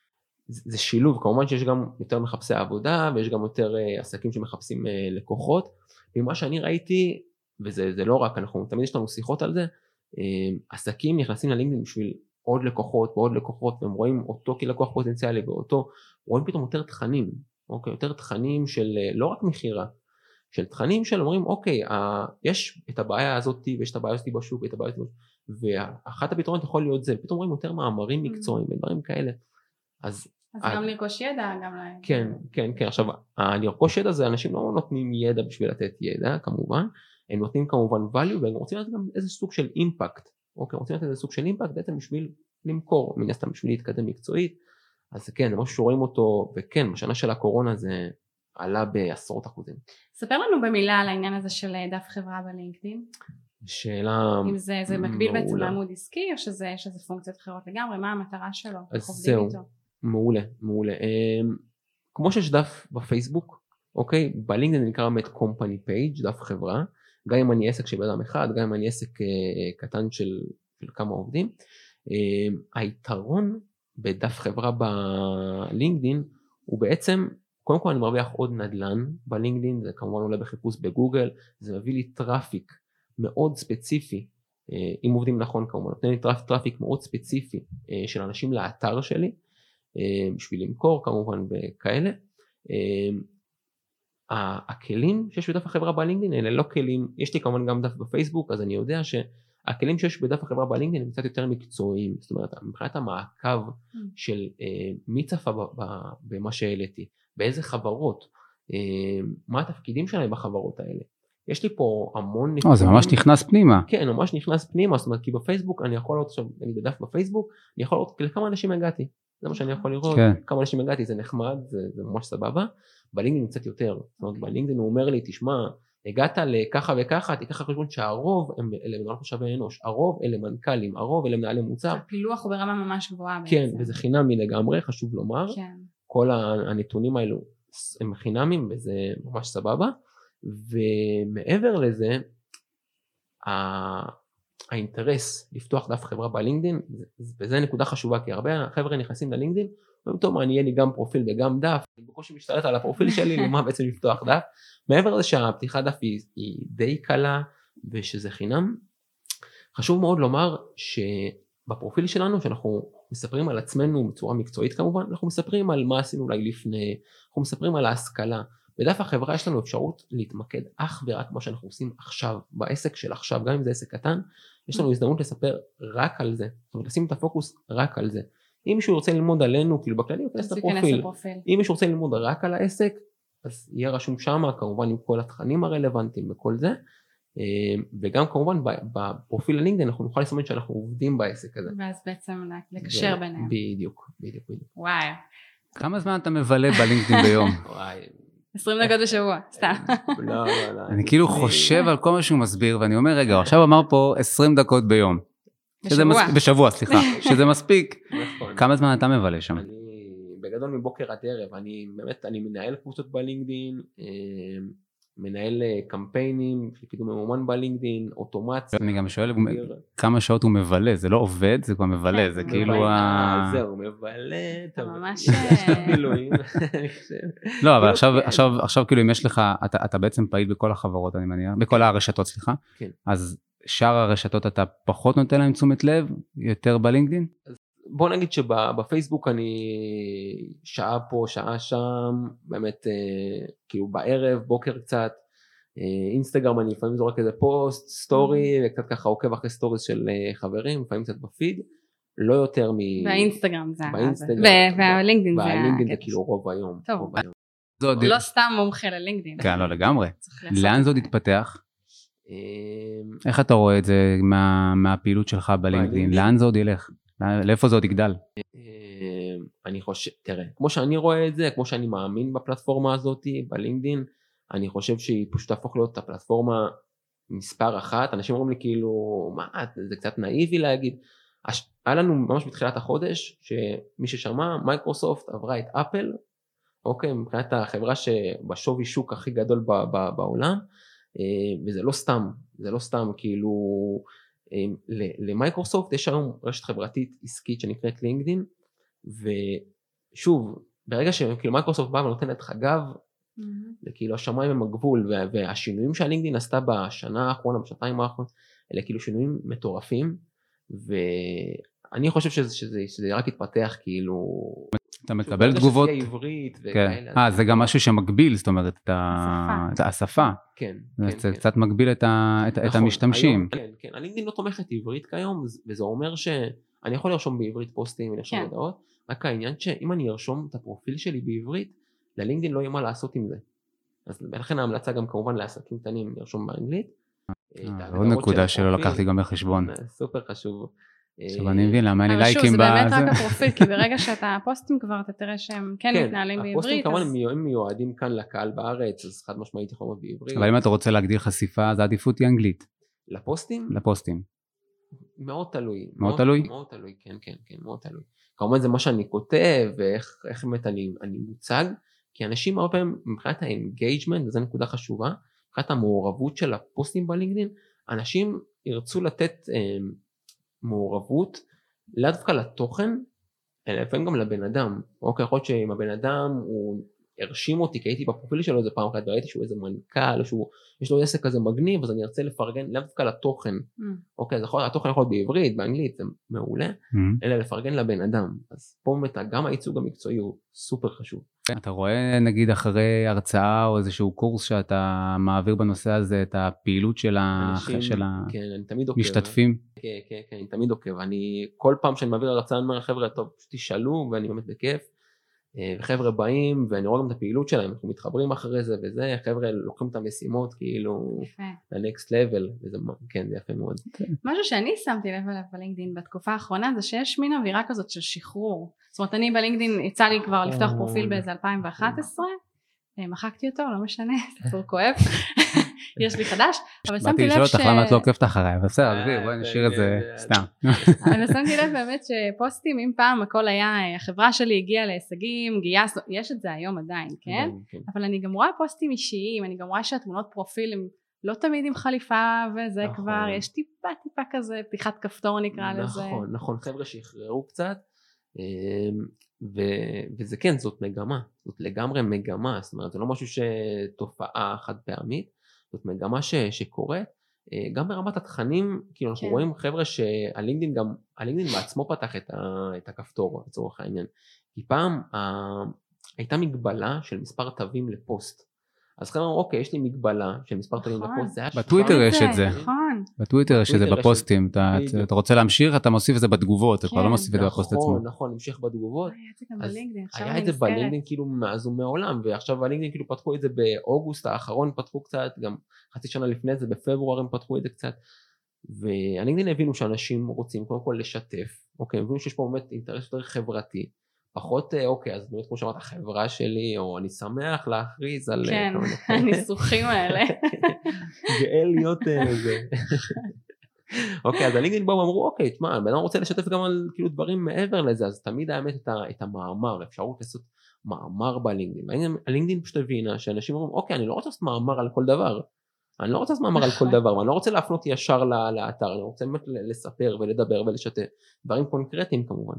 Speaker 3: זה שילוב, כמובן שיש גם יותר מחפשי עבודה ויש גם יותר עסקים שמחפשים לקוחות. ממה שאני ראיתי, וזה לא רק, אנחנו תמיד יש לנו שיחות על זה, עסקים נכנסים ללינקדאין בשביל עוד לקוחות ועוד לקוחות והם רואים אותו כלקוח פוטנציאלי ואותו, רואים פתאום יותר תכנים, אוקיי, יותר תכנים של לא רק מכירה, של תכנים של אומרים אוקיי, ה, יש את הבעיה הזאת ויש את הבעיה הזאת בשוק ואת הבעיה הזאת ואחת הפתרונות יכול להיות זה, פתאום רואים יותר מאמרים mm. מקצועיים ודברים כאלה.
Speaker 1: אז, אז גם לרכוש ידע, גם להם.
Speaker 3: כן, כן, כן, עכשיו לרכוש ידע זה אנשים לא נותנים ידע בשביל לתת ידע כמובן, הם נותנים כמובן value והם רוצים לתת גם איזה סוג של אימפקט, אוקיי, רוצים לתת איזה סוג של אימפקט בעצם בשביל למכור, מן הסתם בשביל להתקדם מקצועית, אז כן, זה משהו שרואים אותו, וכן, בשנה של הקורונה זה עלה בעשרות אחוזים.
Speaker 1: ספר לנו במילה על העניין הזה של אה, דף חברה בלינקדאין.
Speaker 3: שאלה
Speaker 1: אם זה, זה מקביל בעצם
Speaker 3: מעולה.
Speaker 1: לעמוד עסקי או שזה יש איזה פונקציות אחרות לגמרי, מה המטרה שלו, עובדים
Speaker 3: זהו.
Speaker 1: איתו.
Speaker 3: מעולה, מעולה. אמ, כמו שיש דף בפייסבוק, אוקיי? בלינקדאין נקרא באמת company page, דף חברה. גם אם אני עסק של בן אדם אחד, גם אם אני עסק אה, קטן של, של כמה עובדים. אמ, היתרון בדף חברה בלינקדאין הוא בעצם, קודם כל אני מרוויח עוד נדל"ן בלינקדאין, זה כמובן עולה בחיפוש בגוגל, זה מביא לי traffic מאוד ספציפי, אה, אם עובדים נכון כמובן, נותן לי traff, traffic מאוד ספציפי אה, של אנשים לאתר שלי, אה, בשביל למכור כמובן וכאלה. אה, הכלים שיש בדף החברה בלינקדאין אלה לא כלים, יש לי כמובן גם דף בפייסבוק אז אני יודע שהכלים שיש בדף החברה בלינקדאין הם קצת יותר מקצועיים, זאת אומרת מבחינת המעקב
Speaker 1: Mm.
Speaker 3: של אה, מי צפה במה שהעליתי, באיזה חברות, אה, מה התפקידים שלהם בחברות האלה. יש לי פה המון
Speaker 2: או, זה ממש נכנס פנימה.
Speaker 3: כן, ממש נכנס פנימה, זאת אומרת, כי בפייסבוק אני יכול לראות עכשיו, נגיד בדף בפייסבוק, אני יכול לראות לכמה אנשים הגעתי. זה מה שאני יכול לראות,
Speaker 2: כן.
Speaker 3: כמה אנשים הגעתי, זה נחמד, זה, זה ממש סבבה. בלינקדאין קצת יותר, זאת אומרת, בלינקדאין הוא אומר לי, תשמע, הגעת לככה וככה, תיקח בחשבון שהרוב הם אלה מנהלות משאבי אנוש, הרוב אלה מנכ"לים, הרוב אלה מנהלי מוצר,
Speaker 1: הפילוח הוא ברמה ממש גבוהה
Speaker 3: כן,
Speaker 1: בעצם.
Speaker 3: וזה חינמי לגמרי, חשוב לומר,
Speaker 1: כן.
Speaker 3: כל הנתונים האלו הם חינמים וזה ממש סבבה ומעבר לזה האינטרס לפתוח דף חברה בלינקדאין זה- וזה נקודה חשובה כי הרבה חבר'ה נכנסים ללינקדאין אומרים טוב מה אני יהיה לי גם פרופיל וגם דף? אני בקושי משתלט על הפרופיל שלי למה בעצם לפתוח דף. מעבר לזה שהפתיחת דף היא, היא די קלה ושזה חינם חשוב מאוד לומר שבפרופיל שלנו שאנחנו מספרים על עצמנו בצורה מקצועית כמובן אנחנו מספרים על מה עשינו אולי לפני אנחנו מספרים על ההשכלה בדף החברה יש לנו אפשרות להתמקד אך ורק מה שאנחנו עושים עכשיו בעסק של עכשיו גם אם זה עסק קטן יש לנו הזדמנות לספר רק על זה זאת אומרת לשים את הפוקוס רק על זה אם מישהו רוצה ללמוד עלינו כאילו בכללי הוא ייכנס לפרופיל. אם מישהו רוצה ללמוד רק על העסק אז יהיה רשום שמה כמובן עם כל התכנים הרלוונטיים וכל זה אה, וגם כמובן ב- בפרופיל הלינקדאין אנחנו נוכל לסמן שאנחנו עובדים בעסק הזה.
Speaker 1: ואז בעצם לקשר
Speaker 3: ו-
Speaker 1: ביניהם.
Speaker 3: בדיוק, בדיוק, בדיוק.
Speaker 1: וואי.
Speaker 2: כמה זמן אתה מבלה בלינקדאין ביום?
Speaker 3: וואי,
Speaker 1: 20 דקות בשבוע, סתם.
Speaker 3: לא, לא, לא.
Speaker 2: אני כאילו חושב על כל מה שהוא מסביר ואני אומר רגע עכשיו אמר פה 20 דקות ביום.
Speaker 1: בשבוע.
Speaker 2: בשבוע סליחה שזה מספיק.
Speaker 3: נכון.
Speaker 2: כמה זמן אתה מבלה שם?
Speaker 3: אני בגדול מבוקר עד ערב, אני באמת, אני מנהל קבוצות בלינקדין, אה, מנהל אה, קמפיינים, של קידום ממומן בלינקדין, אוטומציה.
Speaker 2: אני גם שואל כמה שעות הוא מבלה זה לא עובד זה כבר מבלה
Speaker 1: כן,
Speaker 2: זה כאילו. ה...
Speaker 3: אה, זהו, מבלה,
Speaker 1: אתה ממש,
Speaker 3: יש
Speaker 1: אה,
Speaker 3: מילואים.
Speaker 2: לא אבל
Speaker 3: כאילו,
Speaker 2: עכשיו
Speaker 3: כן.
Speaker 2: כאילו אם יש לך אתה אתה בעצם פעיל בכל החברות אני מניח בכל הרשתות סליחה
Speaker 3: כן.
Speaker 2: אז שאר הרשתות אתה פחות נותן להם תשומת לב יותר בלינקדאין
Speaker 3: בוא נגיד שבפייסבוק אני שעה פה שעה שם באמת אה, כאילו בערב בוקר קצת אה, אינסטגרם אני לפעמים זורק איזה פוסט story וקצת ככה עוקב אחרי stories של אה, חברים לפעמים קצת בפיד לא יותר מ...
Speaker 1: והאינסטגרם זה
Speaker 3: באינסטגרם.
Speaker 1: והלינקדאין זה
Speaker 3: והלינקדאין זה
Speaker 1: הקטע.
Speaker 3: כאילו רוב היום.
Speaker 1: טוב.
Speaker 3: רוב היום.
Speaker 2: זה עוד-
Speaker 1: הוא לא סתם מומחה ללינקדאין.
Speaker 2: כן לא לגמרי לאן זה עוד יתפתח
Speaker 3: אה,
Speaker 2: איך אתה רואה את זה מה- מהפעילות שלך בלינקדאין? לאן זה עוד ילך לאיפה זה עוד יגדל
Speaker 3: אה, אני חושב, תראה, כמו שאני רואה את זה, כמו שאני מאמין בפלטפורמה הזאת, בלינקדין, אני חושב שהיא פשוט תהפוך להיות הפלטפורמה מספר אחת. אנשים אומרים לי כאילו, מה, זה קצת נאיבי להגיד. היה לנו ממש בתחילת החודש, שמי ששמע, מייקרוסופט עברה את אפל, אוקיי, מבחינת החברה שבשווי שוק הכי גדול ב- ב- בעולם, אה, וזה לא סתם, זה לא סתם, כאילו, למייקרוסופט יש היום רשת חברתית עסקית שנקראת לינקדין, ושוב, ברגע שכאילו מייקרוסופט באה ונותנת לך גב. זה כאילו השמיים הם הגבול, וה- והשינויים שהלינקדין עשתה בשנה האחרונה, בשנתיים האחרונות, אלה כאילו שינויים מטורפים, ואני חושב שזה, שזה, שזה רק יתפתח כאילו...
Speaker 2: אתה מקבל
Speaker 3: ברגע
Speaker 2: תגובות
Speaker 3: שזה יהיה עברית
Speaker 2: כן
Speaker 3: וכאלה.
Speaker 2: אה זה גם משהו שמגביל זאת אומרת את
Speaker 1: השפה.
Speaker 2: את השפה
Speaker 3: כן,
Speaker 2: זה
Speaker 3: כן,
Speaker 2: קצת-
Speaker 3: כן.
Speaker 2: קצת מגביל את ה- את- את
Speaker 3: נכון,
Speaker 2: המשתמשים
Speaker 3: היום, כן, כן, הלינקדאין לא תומכת עברית כיום, וזה אומר שאני יכול לרשום בעברית פוסטים ולרשום
Speaker 1: כן.
Speaker 3: הודעות, רק העניין שאם אני ארשום את הפרופיל שלי בעברית, ללינקדאין לא יהיה מה לעשות עם זה. אז לכן ההמלצה גם כמובן לעסקים קטנים לרשום באנגלית.
Speaker 2: אה, זו עוד נקודה שלא. לקחתי גם בחשבון
Speaker 3: זה סופר חשוב.
Speaker 2: עכשיו אני מבין למה אין לי
Speaker 1: אבל שוב,
Speaker 2: לייקים
Speaker 1: זה באמת. רק הפרופיל, כי ברגע שאתה פוסטים כבר, אתה תראה שהם כן מתנהלים
Speaker 3: הפוסטים
Speaker 1: בעברית.
Speaker 3: כמובן
Speaker 1: אז-
Speaker 3: הם מיוע- הם מיועדים כאן לקהל בארץ, אז חד משמעית יכול להיות בעברית.
Speaker 2: אבל אם אתה רוצה להגדיר חשיפה, אז העדיפות היא אנגלית,
Speaker 3: לפוסטים?
Speaker 2: לפוסטים.
Speaker 3: מאוד תלוי.
Speaker 2: מאוד תלוי?
Speaker 3: מאוד תלוי, כן, כן, כן, מאוד תלוי. כמובן זה מה שאני כותב, ואיך איך באמת אני, מוצג, כי אנשים הרבה פעמים, מבחינת ה engagement, וזו נקודה חשובה, מבחינת המעורבות של הפוסטים בלינקדאין, אנשים ירצו לתת אה, מעורבות לאו דווקא לתוכן, אלא לפעמים גם לבן אדם. אוקיי, יכול להיות שאם הבן אדם הוא הרשים אותי, כי הייתי בפרופיל שלו איזה פעם אחת וראיתי שהוא איזה מנכ"ל, או שהוא, יש לו עסק כזה מגניב, אז אני ארצה לפרגן לאו דווקא לתוכן.
Speaker 1: Mm.
Speaker 3: אוקיי, אז יכול, התוכן יכול להיות בעברית, באנגלית, זה מעולה,
Speaker 2: Mhm.
Speaker 3: אלא לפרגן לבן אדם. אז פה באמת גם הייצוג המקצועי הוא סופר חשוב.
Speaker 2: אתה רואה נגיד אחרי הרצאה או איזשהו קורס שאתה מעביר בנושא הזה את הפעילות של ה-
Speaker 3: אנשים,
Speaker 2: של
Speaker 3: כן, אני תמיד עוקב.
Speaker 2: המשתתפים?
Speaker 3: כן, כן, כן, אני תמיד עוקב. אני, כל פעם שאני מעביר הרצאה, אני אומר, חבר'ה, טוב, תשאלו, ואני באמת בכיף. אה, וחבר'ה באים, ואני רואה גם את הפעילות שלהם, אנחנו מתחברים אחרי זה וזה, חבר'ה לוקחים את המשימות כאילו. ל-next level, וזה, כן, זה יפה מאוד.
Speaker 1: משהו שאני שמתי לב אליו בלינקדאין בתקופה האחרונה זה שיש מין אווירה כזאת של שחרור. זאת אומרת אני בלינקדאין יצא לי כבר לפתוח פרופיל באיזה 2011, אה, מחקתי אותו לא משנה, סיפור כואב, יש לי חדש, אבל
Speaker 2: באתי
Speaker 1: שמתי
Speaker 2: לשאול
Speaker 1: לב ש...
Speaker 2: אותך למה את לא עוקבת אחריי, אבל בסדר,
Speaker 3: אה,
Speaker 2: עזבי, בואי
Speaker 3: זה-
Speaker 2: נשאיר את זה
Speaker 3: זה-
Speaker 2: סתם.
Speaker 1: אבל שמתי לב באמת שפוסטים אם פעם הכל היה אה, החברה שלי הגיעה להישגים גייס יש את זה היום עדיין כן
Speaker 3: כן.
Speaker 1: אבל אני גם רואה פוסטים אישיים אני גם רואה שהתמונות פרופיל הם לא תמיד עם חליפה וזה
Speaker 3: נכון.
Speaker 1: כבר יש טיפה טיפה כזה פתיחת כפתור נקרא לזה
Speaker 3: נכון, נכון, חבר'ה שחררו קצת, אמ, ו- וזה כן, זאת מגמה, זאת לגמרי מגמה, זאת אומרת, זה לא משהו שתופעה חד פעמית, זאת מגמה ש- שקורית, אה, גם ברמת התכנים, כאילו אנחנו
Speaker 1: כן.
Speaker 3: רואים חבר'ה שהלינקדאין גם, הלינקדאין בעצמו פתח את, ה- את הכפתור לצורך העניין, כי פעם ה- הייתה מגבלה של מספר תווים לפוסט. אז חבר'ה אמרו, אוקיי, יש לי מגבלה של מספר
Speaker 1: נכון.
Speaker 3: לפוסט, זה היה
Speaker 2: בטוויטר יש את זה.
Speaker 1: נכון
Speaker 2: בטוויטר יש את זה בפוסטים, אתה- רוצה להמשיך, אתה מוסיף את זה בתגובות, אתה כבר
Speaker 1: כן,
Speaker 2: לא מוסיף את זה בפוסט עצמו.
Speaker 3: נכון, נכון, המשך בתגובות.
Speaker 1: היה את זה גם
Speaker 3: אז
Speaker 1: בלינקדאין עכשיו
Speaker 3: היה את זה. בלינקדאין כאילו מאז ומעולם ועכשיו הלינקדאין כאילו פתחו את זה באוגוסט האחרון פתחו קצת גם חצי שנה לפני זה בפברואר הם פתחו את זה קצת והלינקדאין הבינו שאנשים רוצים קודם כל לשתף אוקיי הם הבינו שיש פה באמת אינטרס יותר חברתי פחות אה, אוקיי אז באמת כמו שאמרת החברה שלי או אני שמח להכריז על אה,
Speaker 1: כן הניסוחים האלה.
Speaker 3: גאה להיות אה, זה. אוקיי אז הלינקדאין באו ואמרו אוקיי תשמע בן אדם רוצה לשתף גם על כאילו דברים מעבר לזה אז תמיד האמת את, את המאמר אפשרות לעשות מאמר בלינקדאין. הלינקדאין פשוט הבינה שאנשים אומרים אוקיי אני לא רוצה לעשות מאמר על כל דבר. אני לא רוצה לעשות מאמר על כל
Speaker 1: נכון.
Speaker 3: דבר ואני לא רוצה להפנות ישר לאתר אני רוצה באמת לספר ולדבר ולשתף. דברים קונקרטיים כמובן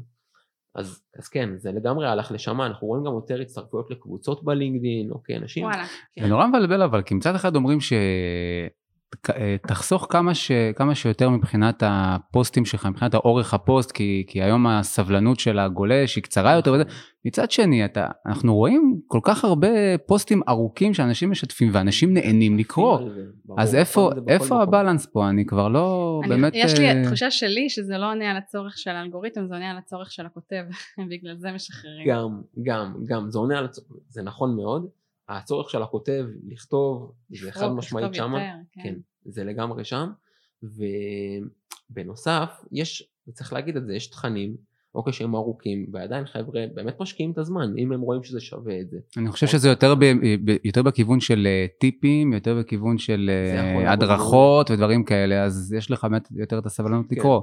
Speaker 3: אז, אז כן זה לגמרי הלך לשם אנחנו רואים גם יותר הצטרפויות לקבוצות בלינקדאין אוקיי אנשים
Speaker 1: וואלה
Speaker 2: זה נורא מבלבל אבל, כי מצד אחד אומרים ש... אה, תחסוך כמה, ש... כמה שיותר מבחינת הפוסטים שלך, מבחינת האורך הפוסט, כי, כי היום הסבלנות של הגולש היא קצרה יותר וזה. מצד שני, אתה, אנחנו רואים כל כך הרבה פוסטים ארוכים שאנשים משתפים ואנשים נהנים לקרוא. אז איפה, איפה. הבלנס פה? אני כבר לא
Speaker 1: אני-
Speaker 2: באמת...
Speaker 1: יש לי
Speaker 2: אה,
Speaker 1: תחושה שלי שזה לא עונה על הצורך של האלגוריתם זה עונה על הצורך של הכותב בגלל זה משחררים
Speaker 3: גם, גם, גם, זה עונה על הצורך, זה נכון מאוד, הצורך של הכותב לכתוב, זה חד משמעית
Speaker 1: יותר,
Speaker 3: שמה,
Speaker 1: כן.
Speaker 3: כן, זה לגמרי שם, ובנוסף, יש, צריך להגיד את זה, יש תכנים, אוקיי, שהם ארוכים, ועדיין חבר'ה באמת משקיעים את הזמן, אם הם רואים שזה שווה את זה.
Speaker 2: אני חושב שזה יותר, ב, ב, יותר בכיוון של אה, טיפים, יותר בכיוון של אה, הדרכות ודברים כאלה, אז יש לך באמת יותר את הסבלנות
Speaker 3: כן.
Speaker 2: לקרוא.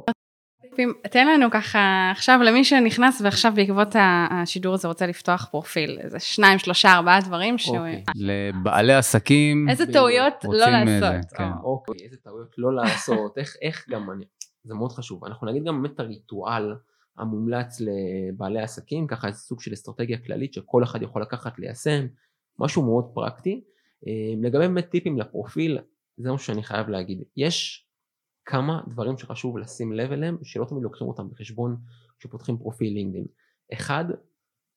Speaker 1: טיפים, תן לנו ככה עכשיו למי שנכנס ועכשיו בעקבות השידור הזה רוצה לפתוח פרופיל איזה שניים שלושה ארבעה דברים שהוא
Speaker 3: אוקיי.
Speaker 2: לבעלי עסקים,
Speaker 1: איזה טעויות לא
Speaker 2: אה,
Speaker 1: לעשות
Speaker 2: זה, כן.
Speaker 3: אוקיי, איזה טעויות לא לעשות, איך, איך גם אני, זה מאוד חשוב. אנחנו נגיד גם באמת את הריטואל המומלץ לבעלי עסקים, ככה איזה סוג של אסטרטגיה כללית שכל אחד יכול לקחת ליישם, משהו מאוד פרקטי. אה, לגבי באמת טיפים לפרופיל, זה משהו שאני חייב להגיד. יש כמה דברים שחשוב לשים לב אליהם, שלא תמיד לוקחים אותם בחשבון כשפותחים פרופיל לינקדאין. אחד,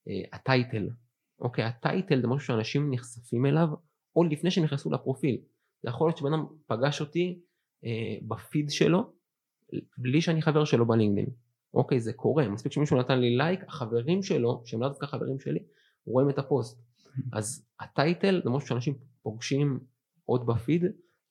Speaker 3: אה, ה title. אוקיי, ה title זה משהו שאנשים נחשפים אליו עוד לפני שנכנסו לפרופיל. זה יכול להיות שבן אדם פגש אותי אה, בפיד שלו בלי שאני חבר שלו בלינקדאין. אוקיי, זה קורה, מספיק שמישהו נתן לי לייק, החברים שלו, שהם לאו דווקא חברים שלי, רואים את הפוסט. אז ה title זה משהו שאנשים פוגשים עוד בפיד,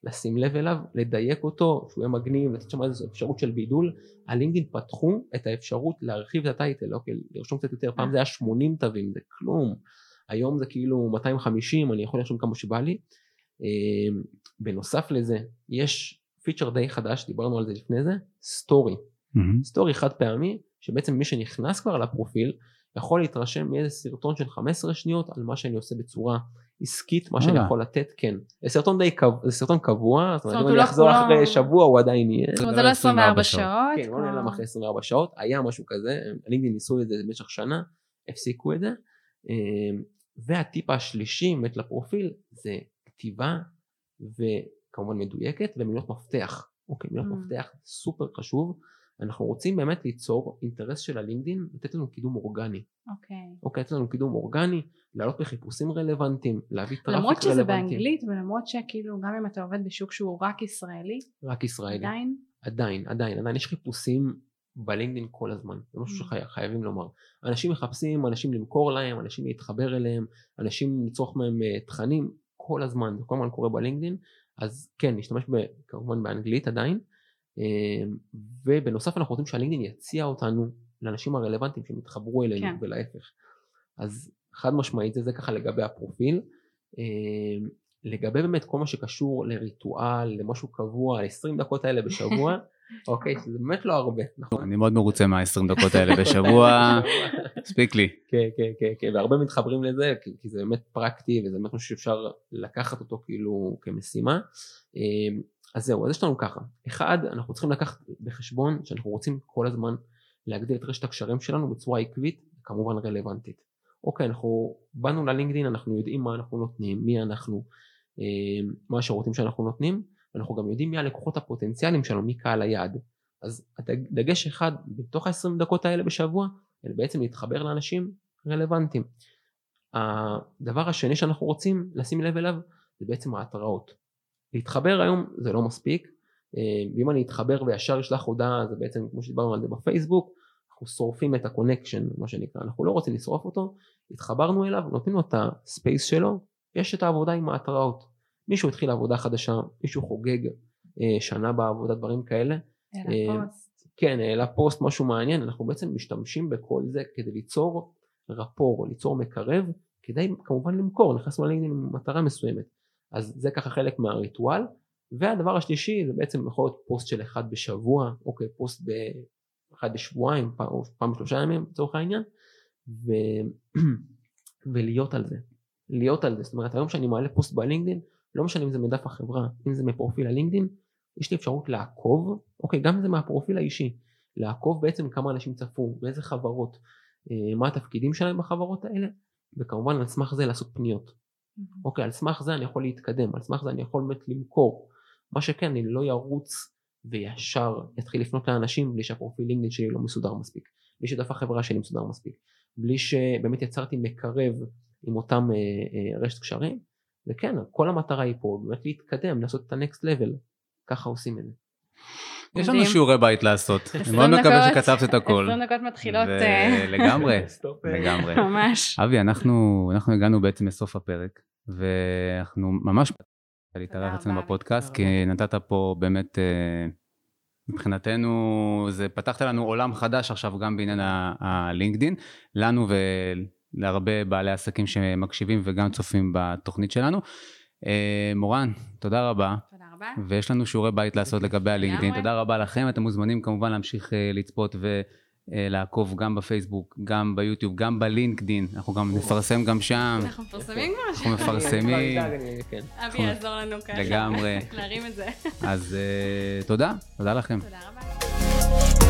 Speaker 3: לשים לב אליו, לדייק אותו, שהוא יהיה מגניב, לתת שם איזו אפשרות של בידול. הלינקדאין פתחו את האפשרות להרחיב את ה title, אוקיי, לרשום קצת יותר, פעם זה היה 80 תווים, זה כלום. היום זה כאילו 250, אני יכול לרשום כמה שבא לי. אה, בנוסף לזה, יש feature די חדש, דיברנו על זה לפני זה,
Speaker 2: story.
Speaker 3: story חד פעמי, שבעצם מי שנכנס כבר לפרופיל, יכול להתרשם מאיזה סרטון של 15 שניות על מה שאני עושה בצורה עסקית, מה שאני
Speaker 2: וואלה.
Speaker 3: יכול לתת, כן. זה סרטון די קבוע, זה סרטון קבוע, זאת אומרת אם אני
Speaker 1: לא
Speaker 3: אחזור
Speaker 1: כולו-
Speaker 3: אחרי שבוע הוא עדיין יהיה.
Speaker 1: זאת אומרת,
Speaker 2: זה
Speaker 1: לא
Speaker 2: לא
Speaker 1: 24
Speaker 2: 24
Speaker 1: שעות.
Speaker 3: כן, הוא
Speaker 1: כמו-
Speaker 3: נעלם אחרי 24 שעות, היה משהו כזה, לינקדאין ניסו את זה במשך שנה, הפסיקו את זה. אמ, והטיפ השלישי באמת לפרופיל זה כתיבה וכמובן מדויקת ומילות מפתח. אוקיי, מילות
Speaker 1: Mm.
Speaker 3: מפתח סופר חשוב. אנחנו רוצים באמת ליצור אינטרס של הלינקדאין, לתת לנו קידום אורגני.
Speaker 1: אוקיי.
Speaker 3: אוקיי, לתת לנו קידום אורגני, לעלות בחיפושים רלוונטיים, להביא traffic רלוונטי.
Speaker 1: למרות שזה באנגלית ולמרות שכאילו גם אם אתה עובד בשוק שהוא רק ישראלי,
Speaker 3: רק ישראלי.
Speaker 1: עדיין,
Speaker 3: עדיין, עדיין, עדיין יש חיפושים בלינקדאין כל הזמן, זה משהו
Speaker 1: Mm.
Speaker 3: שחייבים לומר. אנשים מחפשים, אנשים למכור להם, אנשים להתחבר אליהם, אנשים לצרוך מהם אה, תכנים, כל הזמן, זה כל הזמן קורה בלינקדאין, אז כן, נשתמש ב, כמובן באנגלית עדיין, ובנוסף אנחנו רוצים שהלינקדאין יציע אותנו לאנשים הרלוונטיים שהם יתחברו אלינו
Speaker 1: כן.
Speaker 3: ולהפך. אז חד משמעית זה, זה ככה לגבי הפרופיל. אה, לגבי באמת כל מה שקשור לריטואל, למשהו קבוע, ה-20 דקות האלה בשבוע, אוקיי, שזה באמת לא הרבה, נכון?
Speaker 2: אני מאוד מרוצה מה-20 דקות האלה בשבוע, הספיק לי.
Speaker 3: כן, כן, כן, כן, והרבה מתחברים לזה, כי, כי זה באמת פרקטי וזה באמת משהו שאפשר לקחת אותו כאילו כמשימה. אז זהו, אז יש לנו ככה, אחד, אנחנו צריכים לקחת בחשבון שאנחנו רוצים כל הזמן להגדיל את רשת הקשרים שלנו בצורה עקבית, כמובן רלוונטית. אוקיי, אנחנו באנו ללינקדאין, אנחנו יודעים מה אנחנו נותנים, מי אנחנו, אמ, מה השירותים שאנחנו נותנים, אנחנו גם יודעים מי הלקוחות הפוטנציאליים שלנו, מי קהל היעד. אז דגש אחד בתוך ה-20 דקות האלה בשבוע, אלא בעצם להתחבר לאנשים רלוונטיים. הדבר השני שאנחנו רוצים לשים לב אליו זה בעצם ההתראות. להתחבר היום זה לא מספיק, אה, ואם אני אתחבר וישר אשלח הודעה זה בעצם כמו שדיברנו על זה בפייסבוק, אנחנו שורפים את ה connection מה שנקרא, אנחנו לא רוצים לשרוף אותו, התחברנו אליו, נותנים לו את ה space שלו, יש את העבודה עם ההתראות. מישהו התחיל עבודה חדשה, מישהו חוגג אה, שנה בעבודה, דברים כאלה,
Speaker 1: אלא
Speaker 3: אה,
Speaker 1: פוסט.
Speaker 3: כן, העלה פוסט משהו מעניין, אנחנו בעצם משתמשים בכל זה כדי ליצור rapport, ליצור מקרב, כדי כמובן למכור, נכנסנו ללינקדאין עם מטרה מסוימת. אז זה ככה חלק מהריטואל. והדבר השלישי זה בעצם יכול להיות פוסט של אחד בשבוע, אוקיי, פוסט באחד בשבועיים, פעם, פעם בשלושה ימים לצורך העניין, ו... ולהיות על זה. להיות על זה, זאת אומרת היום שאני מעלה פוסט בלינקדאין, לא משנה אם זה מדף החברה, אם זה מפרופיל הלינקדאין, יש לי אפשרות לעקוב, אוקיי, גם אם זה מהפרופיל האישי, לעקוב בעצם כמה אנשים צפו, באיזה חברות, אה, מה התפקידים שלהם בחברות האלה, וכמובן על סמך זה לעשות פניות. אוקיי, על סמך זה אני יכול להתקדם, על סמך זה אני יכול באמת למכור. מה שכן, אני לא ירוץ וישר יתחיל לפנות לאנשים בלי שהפרופיל לינקדאין שלי לא מסודר מספיק, בלי שדף החברה שלי מסודר מספיק, בלי שבאמת יצרתי מקרב עם אותם אה, אה, רשת קשרים, וכן, כל המטרה היא פה באמת להתקדם, לעשות את ה-next level, ככה עושים את זה.
Speaker 2: יש לנו. שיעורי בית לעשות. אני
Speaker 1: 20
Speaker 2: מאוד מקווה. שכתבת את הכל.
Speaker 1: 20 דקות מתחילות אה,
Speaker 2: לגמרי. לגמרי.
Speaker 1: ממש.
Speaker 2: אבי, אנחנו אנחנו הגענו בעצם לסוף הפרק, ואנחנו ממש להתארח אצלנו בפודקאסט, כי נתת פה באמת, אה, מבחינתנו, זה פתחת לנו עולם חדש עכשיו גם בעניין הלינקדין, לנו ולהרבה בעלי עסקים שמקשיבים וגם צופים בתוכנית שלנו. אה, מורן, תודה רבה.
Speaker 1: רבה.
Speaker 2: ויש לנו שיעורי בית לעשות לגבי הלינקדאין. תודה רבה לכם, אתם מוזמנים כמובן להמשיך אה, לצפות ולעקוב גם בפייסבוק, גם ביוטיוב, גם בלינקדאין, אנחנו גם נפרסם גם שם,
Speaker 1: אנחנו מפרסמים כבר
Speaker 2: אנחנו
Speaker 1: משהו.
Speaker 2: מפרסמים,
Speaker 3: כן.
Speaker 1: אבי יעזור לנו ככה.
Speaker 2: לגמרי.
Speaker 1: להרים את זה.
Speaker 2: אז אה, תודה, תודה לכם.
Speaker 1: תודה רבה.